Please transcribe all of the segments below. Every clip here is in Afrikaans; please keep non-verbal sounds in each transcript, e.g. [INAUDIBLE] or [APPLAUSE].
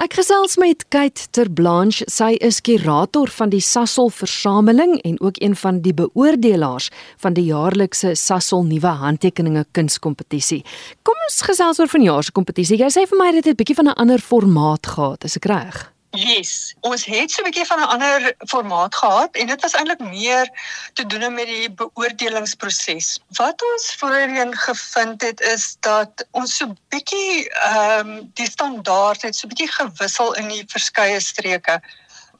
Ek gesels met Kate Terblanche. Sy is kurator van die Sasol Versameling en ook een van die beoordelaars van die jaarlikse Sasol Nuwe Handtekeninge Kunskompetisie. Kom ons gesels oor vanjaar se kompetisie. Jy sê vir my dit het 'n bietjie van 'n ander formaat gehad, is ek reg? Yes, ons het so 'n bietjie van 'n ander formaat gehad en dit was eintlik meer te doen met die beoordelingsproses. Wat ons voorheen gevind het is dat ons so bietjie ehm um, die standaard het so bietjie gewissel in die verskeie streke.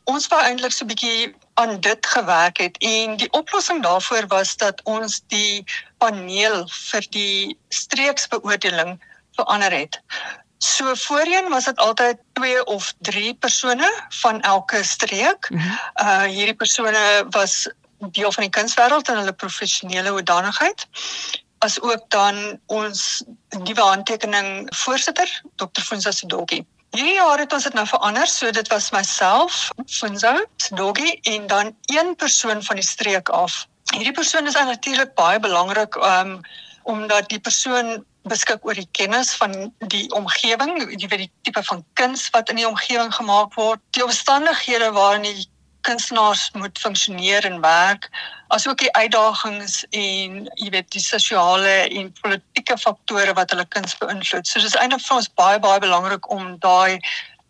Ons wou eintlik so bietjie aan dit gewerk het en die oplossing daarvoor was dat ons die paneel vir die streeksbeoordeling verander het. So voorheen was dit altyd 2 of 3 persone van elke streek. -hmm. Uh hierdie persone was deel van die kunswêreld en hulle professionele hoedanigheid. As ook dan ons nuwe handtekening voorsitter, Dr. Funza Sidogi. Hierdie jaar het ons dit nou verander, so dit was myself, Funza Sidogi en dan een persoon van die streek af. Hierdie persoon is natuurlik baie belangrik um omdat die persoon beskik oor die kennis van die omgewing, jy weet die tipe van kuns wat in die omgewing gemaak word, die omstandighede waarin die kunstenaars moet funksioneer en werk, asook die uitdagings en jy weet die sosiale en politieke faktore wat hulle kuns beïnvloed. So dis eintlik vir ons baie baie belangrik om daai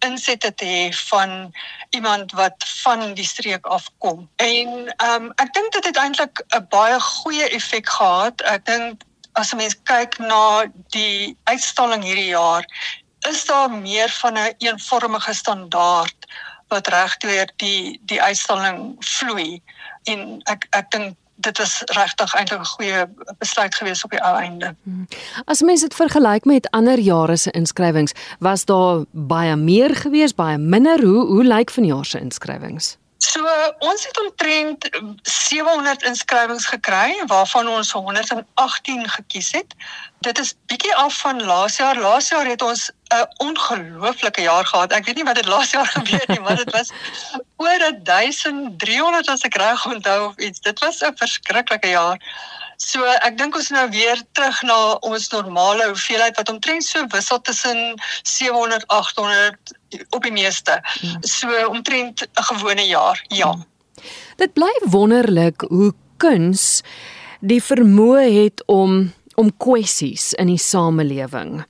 insette te hê van iemand wat van die streek afkom. En ehm um, ek dink dit het eintlik 'n baie goeie effek gehad. Ek dink as 'n mens kyk na die uitstalling hierdie jaar, is daar meer van 'n een eenvormige standaard wat regdeur die die uitstalling vloei en ek ek dink dit was regtig eintlik 'n goeie besluit geweest op die ou einde. Hmm. As mense dit vergelyk met ander jare se inskrywings, was daar baie meer geweest, baie minder. Hoe hoe lyk vanjaar se inskrywings? So ons het omtrent 700 inskrywings gekry waarvan ons 118 gekies het. Dit is bietjie af van laas jaar. Laas jaar het ons 'n ongelooflike jaar gehad. Ek weet nie wat het laas jaar [LAUGHS] gebeur nie, maar dit was oor 1300 as ek reg onthou of iets. Dit was 'n verskriklike jaar. So ek dink ons nou weer terug na ons normale hoeveelheid wat omtrent so wissel tussen 700 800 op die meeste. Hmm. So omtrent 'n gewone jaar. Ja. Hmm. Dit bly wonderlik hoe kuns die vermoë het om om kwessies in die samelewing,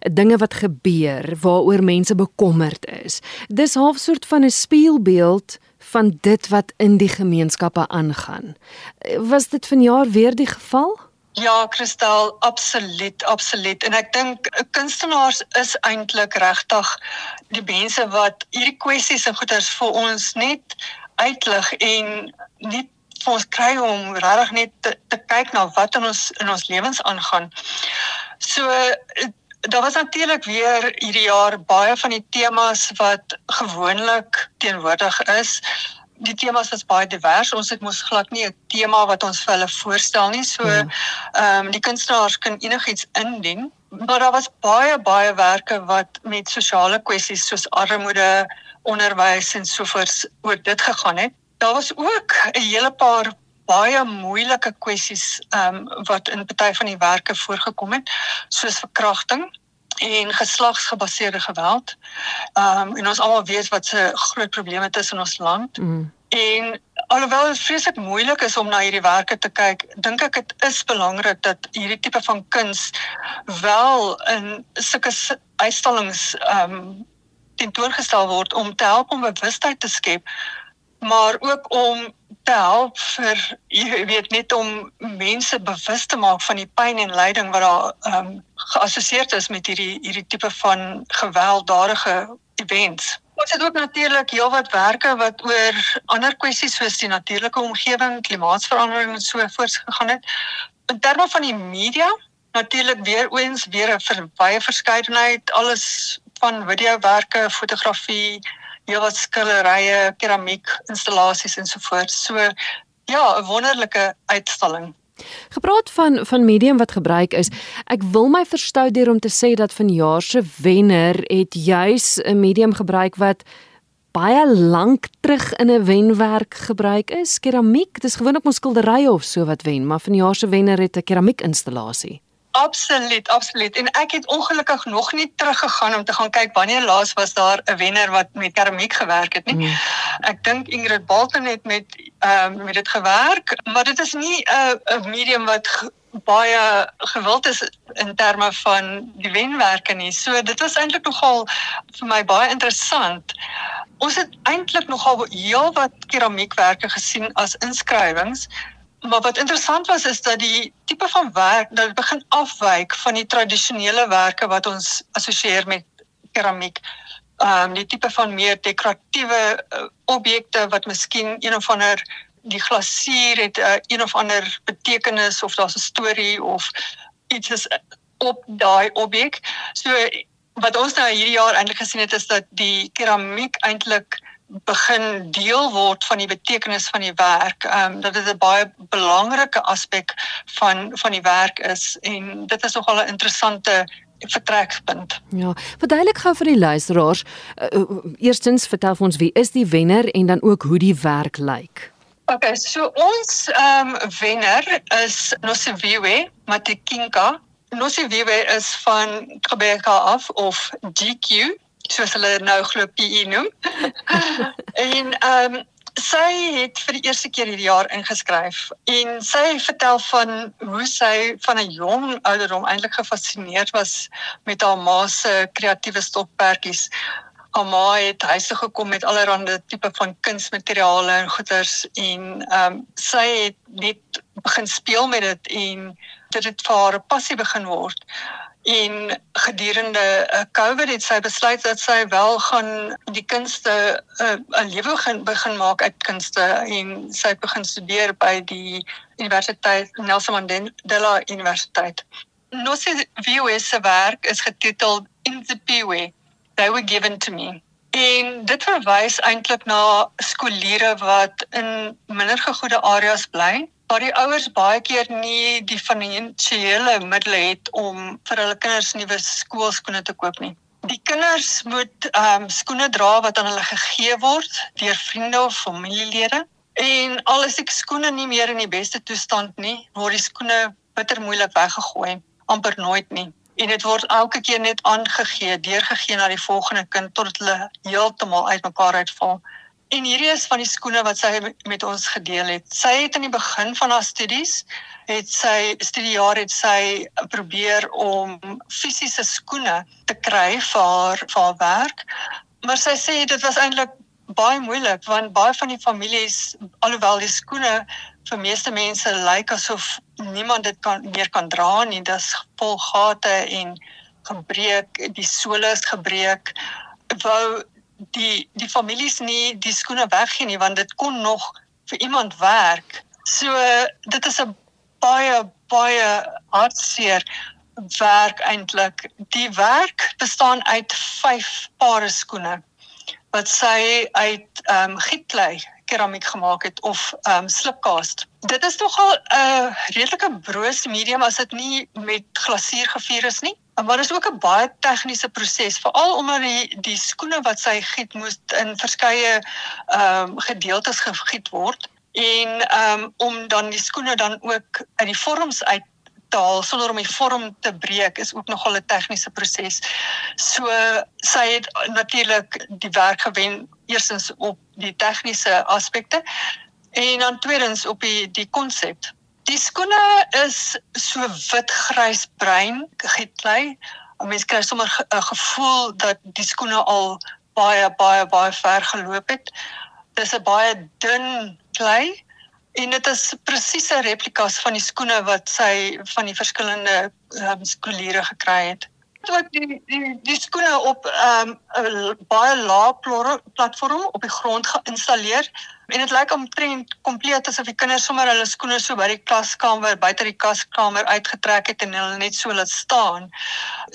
dinge wat gebeur waaroor mense bekommerd is. Dis half soort van 'n spieelbeeld van dit wat in die gemeenskappe aangaan. Was dit vanjaar weer die geval? Ja, Kristal, absoluut, absoluut. En ek dink kunstenaars is eintlik regtig die mense wat hierdie kwessies en goeters vir ons net uitlig en nie vir ons kry om regtig net te, te kyk na wat in ons in ons lewens aangaan. So daar was natuurlik weer hierdie jaar baie van die temas wat gewoonlik teenwoordig is. Die temas was baie divers. Ons het mos glad nie 'n tema wat ons vir hulle voorstel nie. So hmm. ehm um, die kunstenaars kan enigiets indien, maar daar was baie baie werke wat met sosiale kwessies soos armoede, onderwys en sovoorts oor dit gegaan het. Daar was ook 'n hele paar baie moeilike kwessies ehm um, wat in party van die werke voorgekom het soos verkrachting en geslagsgebaseerde geweld. Ehm um, en ons almal weet wat se groot probleme dit is in ons land. Mm. En alhoewel dit vreeslik moeilik is om na hierdie werke te kyk, dink ek dit is belangrik dat hierdie tipe van kuns wel in sulke uitstallings ehm um, tentoongestel word om te help om bewustheid te skep maar ook om te help vir jy weet net om mense bewus te maak van die pyn en lyding wat daar ehm um, geassosieer is met hierdie hierdie tipe van gewelddadige events. Ons het ook natuurlik heelwat werke wat oor ander kwessies soos die natuurlike omgewing, klimaatsverandering en so voorts gegaan het. In terme van die media natuurlik weer eens weer 'n baie verskeidenheid alles van videowerke, fotografie, heel wat skillerye, keramiek installasies ensovoorts. So ja, 'n wonderlike uitstalling. Gepraat van van medium wat gebruik is, ek wil my verstou deur om te sê dat vanjaar se wenner het juis 'n medium gebruik wat baie lank terug in 'n wenwerk gebruik is, keramiek. Dis gewoonlik mos skilderye of so wat wen, maar vanjaar se wenner het 'n keramiek installasie. Absoluut, absoluut. En ek het ongelukkig nog nie teruggegaan om te gaan kyk wanneer laas was daar 'n wenner wat met keramiek gewerk het nie. Mm. Ek dink Ingrid Balton het met ehm um, met dit gewerk, maar dit is nie 'n 'n medium wat baie gewild is in terme van die wenwerke nie. So dit was eintlik nogal vir my baie interessant. Ons het eintlik nogal heelwat keramiekwerke gesien as inskrywings. Maar wat interessant was is dat die tipe van werk dat begin afwyk van die tradisionele werke wat ons assosieer met keramiek. Ehm um, die tipe van meer dekoratiewe uh, objekte wat miskien een of ander die glasuur het uh, een of ander betekenis of daar's 'n storie of iets is op daai objek. So wat ons nou hierdie jaar eintlik gesien het is dat die keramiek eintlik begin deel word van die betekenis van die werk. Ehm um, dat dit 'n baie belangrike aspek van van die werk is en dit is nogal 'n interessante vertrekpunt. Ja, verduidelik gou vir die luisteraars. Uh, eerstens vertel ons wie is die wenner en dan ook hoe die werk lyk. Okay, so ons ehm um, wenner is Nosiviwe Matekinka. Nosiviwe is van Quebec af of GQ soos hulle nou glo PE noem. [LAUGHS] en ehm um, sy het vir die eerste keer hierdie jaar ingeskryf en sy vertel van hoe sy van 'n jong ouderdom eintlik gefassineerd was met haar ma se kreatiewe stokperdjies. Haar ma het huis toe gekom met allerlei tipe van kunsmateriale en goeders en ehm um, sy het net begin speel met dit en dit het vir haar 'n passie begin word en gedurende uh, COVID het sy besluit dat sy wel gaan die kunste eh, 'n uh, lewe begin begin maak uit kunste en sy het begin studeer by die Universiteit Nelson Mandela Universiteit. Nosse VOS se werk is getitel In the Piwe. They were given to me. En dit verwys eintlik na skooliere wat in minder gegoede areas bly waar die ouers baie keer nie die finansiële middele het om vir hulle kinders nuwe skoolskoene te koop nie. Die kinders moet ehm um, skoene dra wat aan hulle gegee word deur vriende of familielede en al is die skoene nie meer in die beste toestand nie, word die skoene bitter moeilik weggegooi, amper nooit nie. En dit word elke keer net aangegee, deurgegee na die volgende kind tot hulle heeltemal uitmekaar uitval. En hierdie is van die skoene wat sy met ons gedeel het. Sy het in die begin van haar studies, het sy studiejaar het sy probeer om fisiese skoene te kry vir haar vir haar werk. Maar sy sê dit was eintlik baie moeilik want baie van die families alhoewel die skoene vir meeste mense lyk asof niemand dit kan meer kan dra nie, dis vol gate en gebreek, die sole is gebreek. Wou die die families nie die skoene weggee nie want dit kon nog vir iemand werk. So dit is 'n baie baie hartseer werk eintlik. Die werk bestaan uit 5 pare skoene wat sy uit ehm um, gietklei keramiek gemaak het of ehm um, slipcast. Dit is nogal 'n uh, redelike broos medium as dit nie met glasuur gevier is nie. Maar dit is ook 'n baie tegniese proses, veral omdat die die skoene wat sy giet moes in verskeie ehm um, gedeeltes gegiet word en ehm um, om dan die skoene dan ook uit die vorms uit te haal sonder om die vorm te breek is ook nogal 'n tegniese proses. So sy het natuurlik die werk gewen eerstens op die tegniese aspekte en dan tweedens op die die konsep. Die skoene is so wit grys bruin geklei. Mense kry sommer 'n gevoel dat die skoene al baie baie baie ver geloop het. Dis 'n baie dun klei en dit is presiese replikas van die skoene wat sy van die verskillende um, skooliere gekry het wat die die die skoene op ehm, um, baie lae platform op die grond geïnstalleer en dit lyk omtrent kompleet asof die kinders sommer hulle skoene so by die klaskamer buite die klaskamer uitgetrek het en hulle net so laat staan.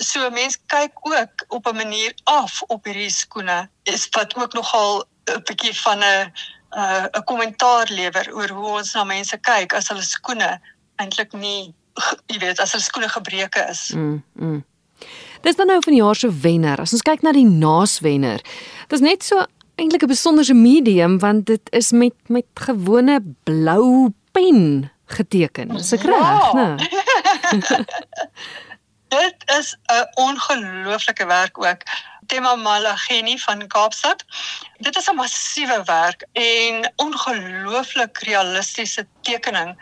So mense kyk ook op 'n manier af op hierdie skoene is wat ook nogal 'n bietjie van 'n 'n kommentaar lewer oor hoe ons na mense kyk as hulle skoene eintlik nie jy weet as hulle skoene gebreke is. Mm. mm. Dis dan nou van die jaar se wenner. As ons kyk na die naaswenner. Dit is net so eintlik 'n besonderse medium want dit is met met gewone blou pen geteken. Dis ek reg, né? [LAUGHS] Dit is 'n ongelooflike werk ook. Tema Malageni van Kaapstad. Dit is 'n massiewe werk en ongelooflik realistiese tekening.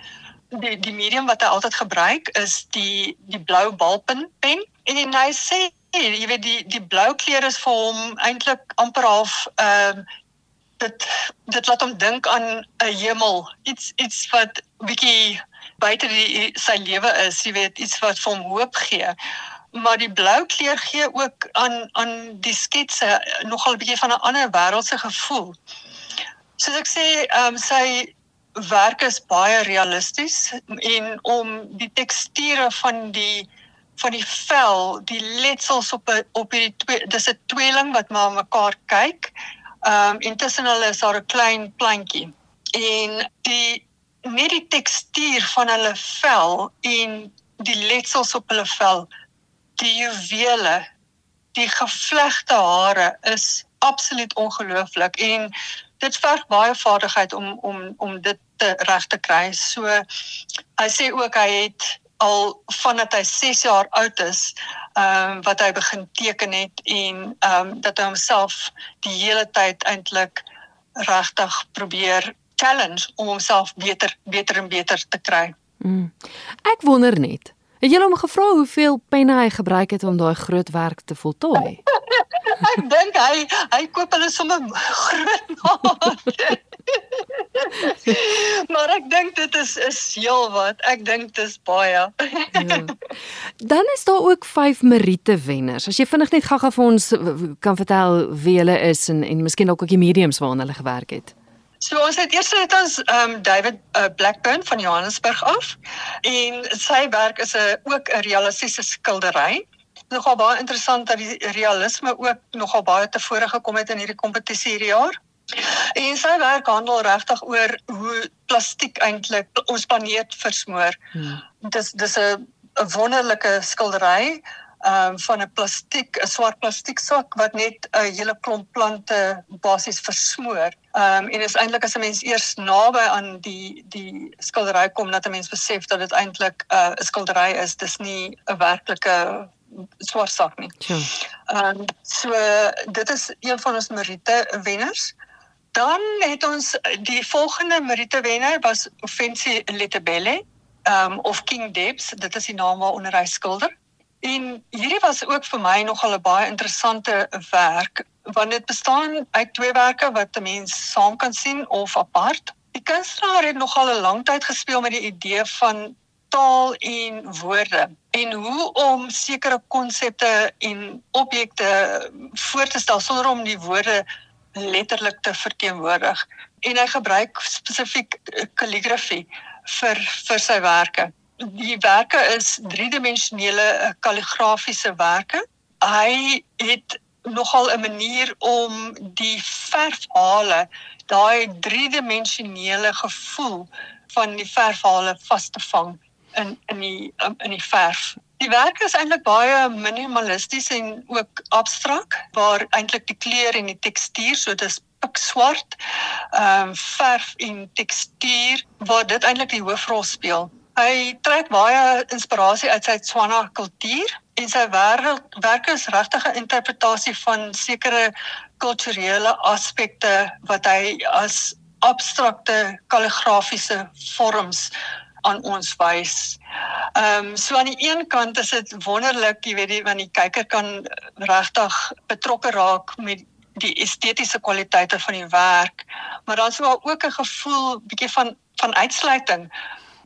Die die medium wat hy altyd gebruik is die die blou balpen pen en hy sê jy weet die die blou kleur is vir hom eintlik amper half ehm uh, dit dit laat hom dink aan 'n hemel, iets iets wat bietjie buite die sy lewe is, jy weet, iets wat vir hom hoop gee. Maar die blou kleur gee ook aan aan die sketse nogal 'n bietjie van 'n ander wêreldse gevoel. Soos ek sê, ehm um, sy werk is baie realisties en om die teksture van die van die vel, die letsels op 'n op hierdie twee dis 'n tweeling wat maar mekaar kyk. Ehm um, intussen hulle is daar 'n klein plantjie en die net die tekstuur van hulle vel en die letsels op hulle vel, die juwele, die gevlegte hare is absoluut ongelooflik en dit verg baie vaardigheid om om om dit reg te kry. So hy sê ook hy het al vandat hy 6 jaar oud is, ehm um, wat hy begin teken het en ehm um, dat hy homself die hele tyd eintlik regtig probeer challenge om homself beter beter en beter te kry. Mm. Ek wonder net, het jy hom gevra hoeveel penne hy gebruik het om daai groot werk te voltooi? [LAUGHS] ek dink hy hy koop hulle sommer groot maat. [LAUGHS] maar ek dink dit is is heel wat. Ek dink dit is baie. [LAUGHS] ja. Dan is daar ook 5 Merite wenners. As jy vinnig net gaga vir ons kan vertel wie hulle is en en miskien ook ook die mediums waarna hulle gewerk het. So ons het eers net ons um David uh, Blackburn van Johannesburg af en sy werk is 'n ook 'n realistiese skildery nogal baie interessant dat die realisme ook nogal baie tevore gekom het in hierdie kompetisie hierdie jaar. En sy werk handel regtig oor hoe plastiek eintlik ons planeet versmoor. Hmm. Dis dis 'n 'n wonderlike skildery ehm um, van 'n plastiek, 'n swart plastiek sak wat net 'n hele klomp plante basies versmoor. Ehm um, en is eintlik as 'n mens eers naby aan die die skildery kom dat 'n mens besef dat dit eintlik 'n uh, skildery is. Dis nie 'n werklike swart sak nie. Ehm um, so dit is een van ons Merite wenners. Dan het ons die volgende Merite wenner was Offensi Letebele, ehm um, of King Debs, dit is die naam waaronder hy skilder. En hierdie was ook vir my nogal 'n baie interessante werk want dit bestaan uit twee werke wat 'n mens saam kan sien of apart. Die kunstenaar het nogal 'n lang tyd gespeel met die idee van taal en woorde en hoe om sekere konsepte en objekte voor te stel sonder om die woorde letterlik te verteenwoordig en hy gebruik spesifiek kalligrafie vir vir sy werke. Diewerke is driedimensionele kalligrafiese werke. Hy het nogal 'n manier om die verfhale, daai driedimensionele gevoel van die verfhale vas te vang in in die um, in die verf. Die werk is eintlik baie minimalisties en ook abstrak waar eintlik die kleur en die tekstuur so dis pikswart ehm um, verf en tekstuur waar dit eintlik die hoofrol speel. Hy trek baie inspirasie uit sy Tswana kultuur en sy werk is regtig 'n interpretasie van sekere kulturele aspekte wat hy as abstrakte kalligrafiese vorms aan ons wys. Ehm um, so aan die een kant is dit wonderlik, jy weet, die, want die kyker kan regtig betrokke raak met die estetiese kwaliteite van die werk, maar dan sou ook 'n gevoel bietjie van van uitsluiting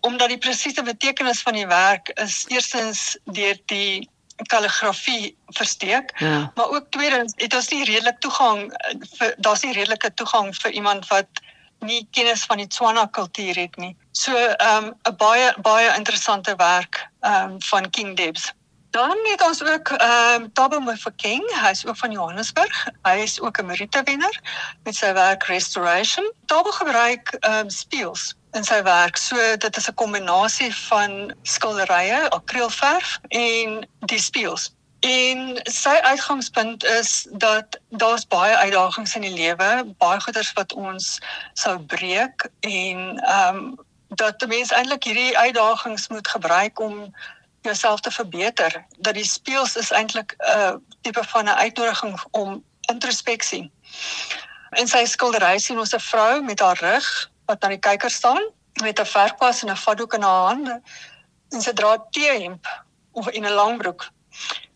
omdat die presiese betekenis van die werk is eerstens deur die kalligrafie versteek, ja. maar ook tweedens het ons nie redelik toegang vir daar's nie redelike toegang vir iemand wat nie kennis van die Tswana kultuur het nie. So ehm um, 'n baie baie interessante werk ehm um, van King Debs. Dan het ons ook ehm um, Tabo Mofokeng, hy is ook van Johannesburg. Hy is ook 'n Merite wenner met sy werk Restoration. Tabo gebruik ehm um, speels in sy werk. So dit is 'n kombinasie van skilderye, akrielverf en die speels. En sy uitgangspunt is dat daar's baie uitdagings in die lewe, baie goeders wat ons sou breek en ehm um, dat die mens eintlik hierdie uitdagings moet gebruik om jouself te verbeter. Dat die speels is eintlik 'n uh, tipe van 'n uitnodiging om introspeksie. In sy skildery sien ons 'n vrou met haar rug wat aan die kyker staan met 'n verkwas en 'n vatdoek in haar hande en sy dra 'n T-hemp of in 'n lang broek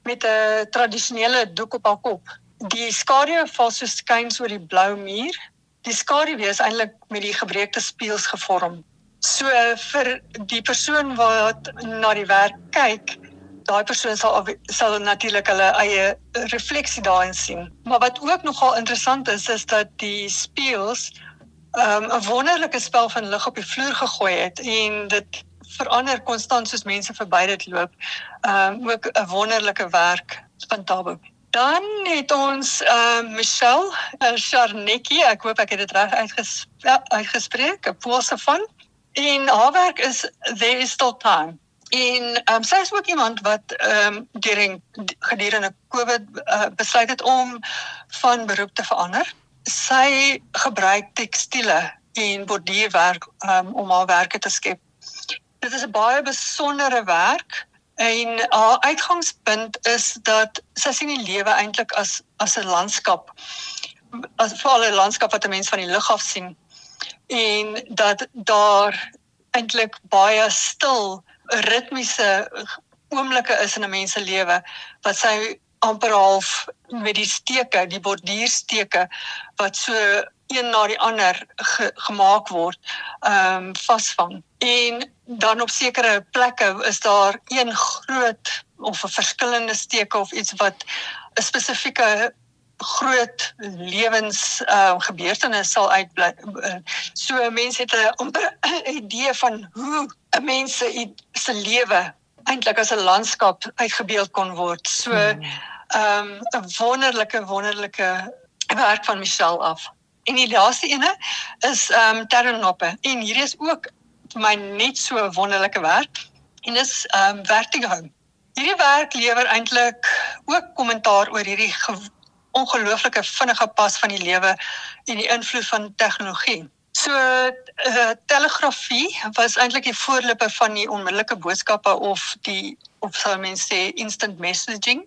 met 'n tradisionele doek op haar kop. Die skadu val so skuins oor die blou muur. Die skadu is eintlik met die gebreekte spieëls gevorm. So vir die persoon wat na die werk kyk, daai persoon sal sal natuurlik hulle eie refleksie daarin sien. Maar wat ook nogal interessant is, is dat die spieëls um, 'n wonderlike spel van lig op die vloer gegooi het en dit verander konstant soos mense verby dit loop. Ehm um, ook 'n wonderlike werk van Tabo. Dan het ons ehm uh, Michelle uh, Charnecki, ek hoop ek het dit reg uitges ja, uitgespreek, 'n Poolse van. En haar werk is There is still time. En ehm um, sy is ook iemand wat ehm um, deur gedurende COVID uh, besluit het om van beroep te verander sy gebruik tekstiele en borduurwerk um, om haar werke te skep. Dit is 'n baie besondere werk en haar uitgangspunt is dat sy sien die lewe eintlik as as 'n landskap as veral 'n landskap wat 'n mens van die lug af sien en dat daar eintlik baie stil ritmiese oomblikke is in 'n mens se lewe wat sy amper half met die steke, die borduursteke wat so een na die ander ge, gemaak word, ehm um, vasvang. En dan op sekere plekke is daar een groot of 'n verskillende steke of iets wat 'n spesifieke groot lewens ehm uh, gebeurtenis sal uitbly. So mense het 'n amper 'n idee van hoe 'n mens se lewe eintlik as 'n landskap uitgebeeld kon word. So hmm ehm um, 'n wonderlike wonderlike werk van Michelle af. En die laaste ene is ehm um, Terrenoppe en hier is ook vir my net so wonderlike werk en dis ehm um, Vertigo. Hierdie werk lewer eintlik ook kommentaar oor hierdie ongelooflike vinnige pas van die lewe en die invloed van tegnologie. So uh, telegrafie was eintlik die voorloper van die onmiddellike boodskappe of die of sou mense sê instant messaging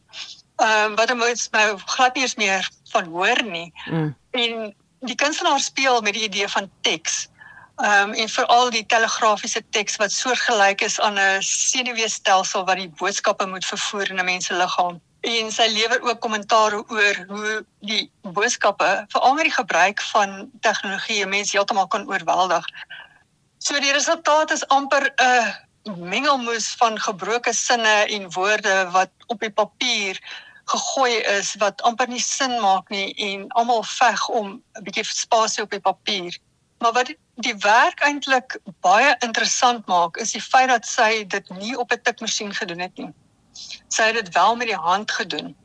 ehm um, wat ons nou glad nie eens meer van hoor nie. Mm. En die kunstenaar speel met die idee van teks. Ehm um, en veral die telegrafiese teks wat soortgelyk is aan 'n senuweestelsel wat die boodskappe moet vervoer in 'n mens se liggaam. En sy lewer ook kommentaar oor hoe die boodskappe veral met die gebruik van tegnologie mense heeltemal kan oorweldig. So die resultaat is amper 'n mengelmoes van gebroke sinne en woorde wat op die papier gegooi is wat amper nie sin maak nie en almal veg om 'n bietjie spasie op die papier. Maar wat die werk eintlik baie interessant maak is die feit dat sy dit nie op 'n tikmasjien gedoen het nie. Sy het dit wel met die hand gedoen.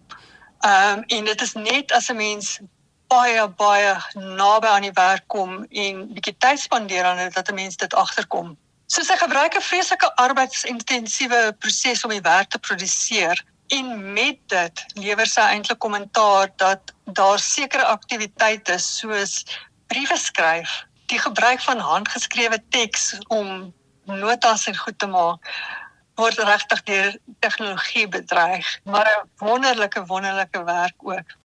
Ehm um, en dit is net as 'n mens baie baie naby aan die werk kom en bietjie tyd spandeer aan dit dat 'n mens dit agterkom. So sy gebruik 'n vreeslike arbeidsintensiewe proses om die werk te produseer en met dit lewer sy eintlik kommentaar dat daar sekere aktiwiteite soos briewe skryf, die gebruik van handgeskrewe teks om notas en goed te maak word regtig deur tegnologie bedreig, maar 'n wonderlike wonderlike werk ook.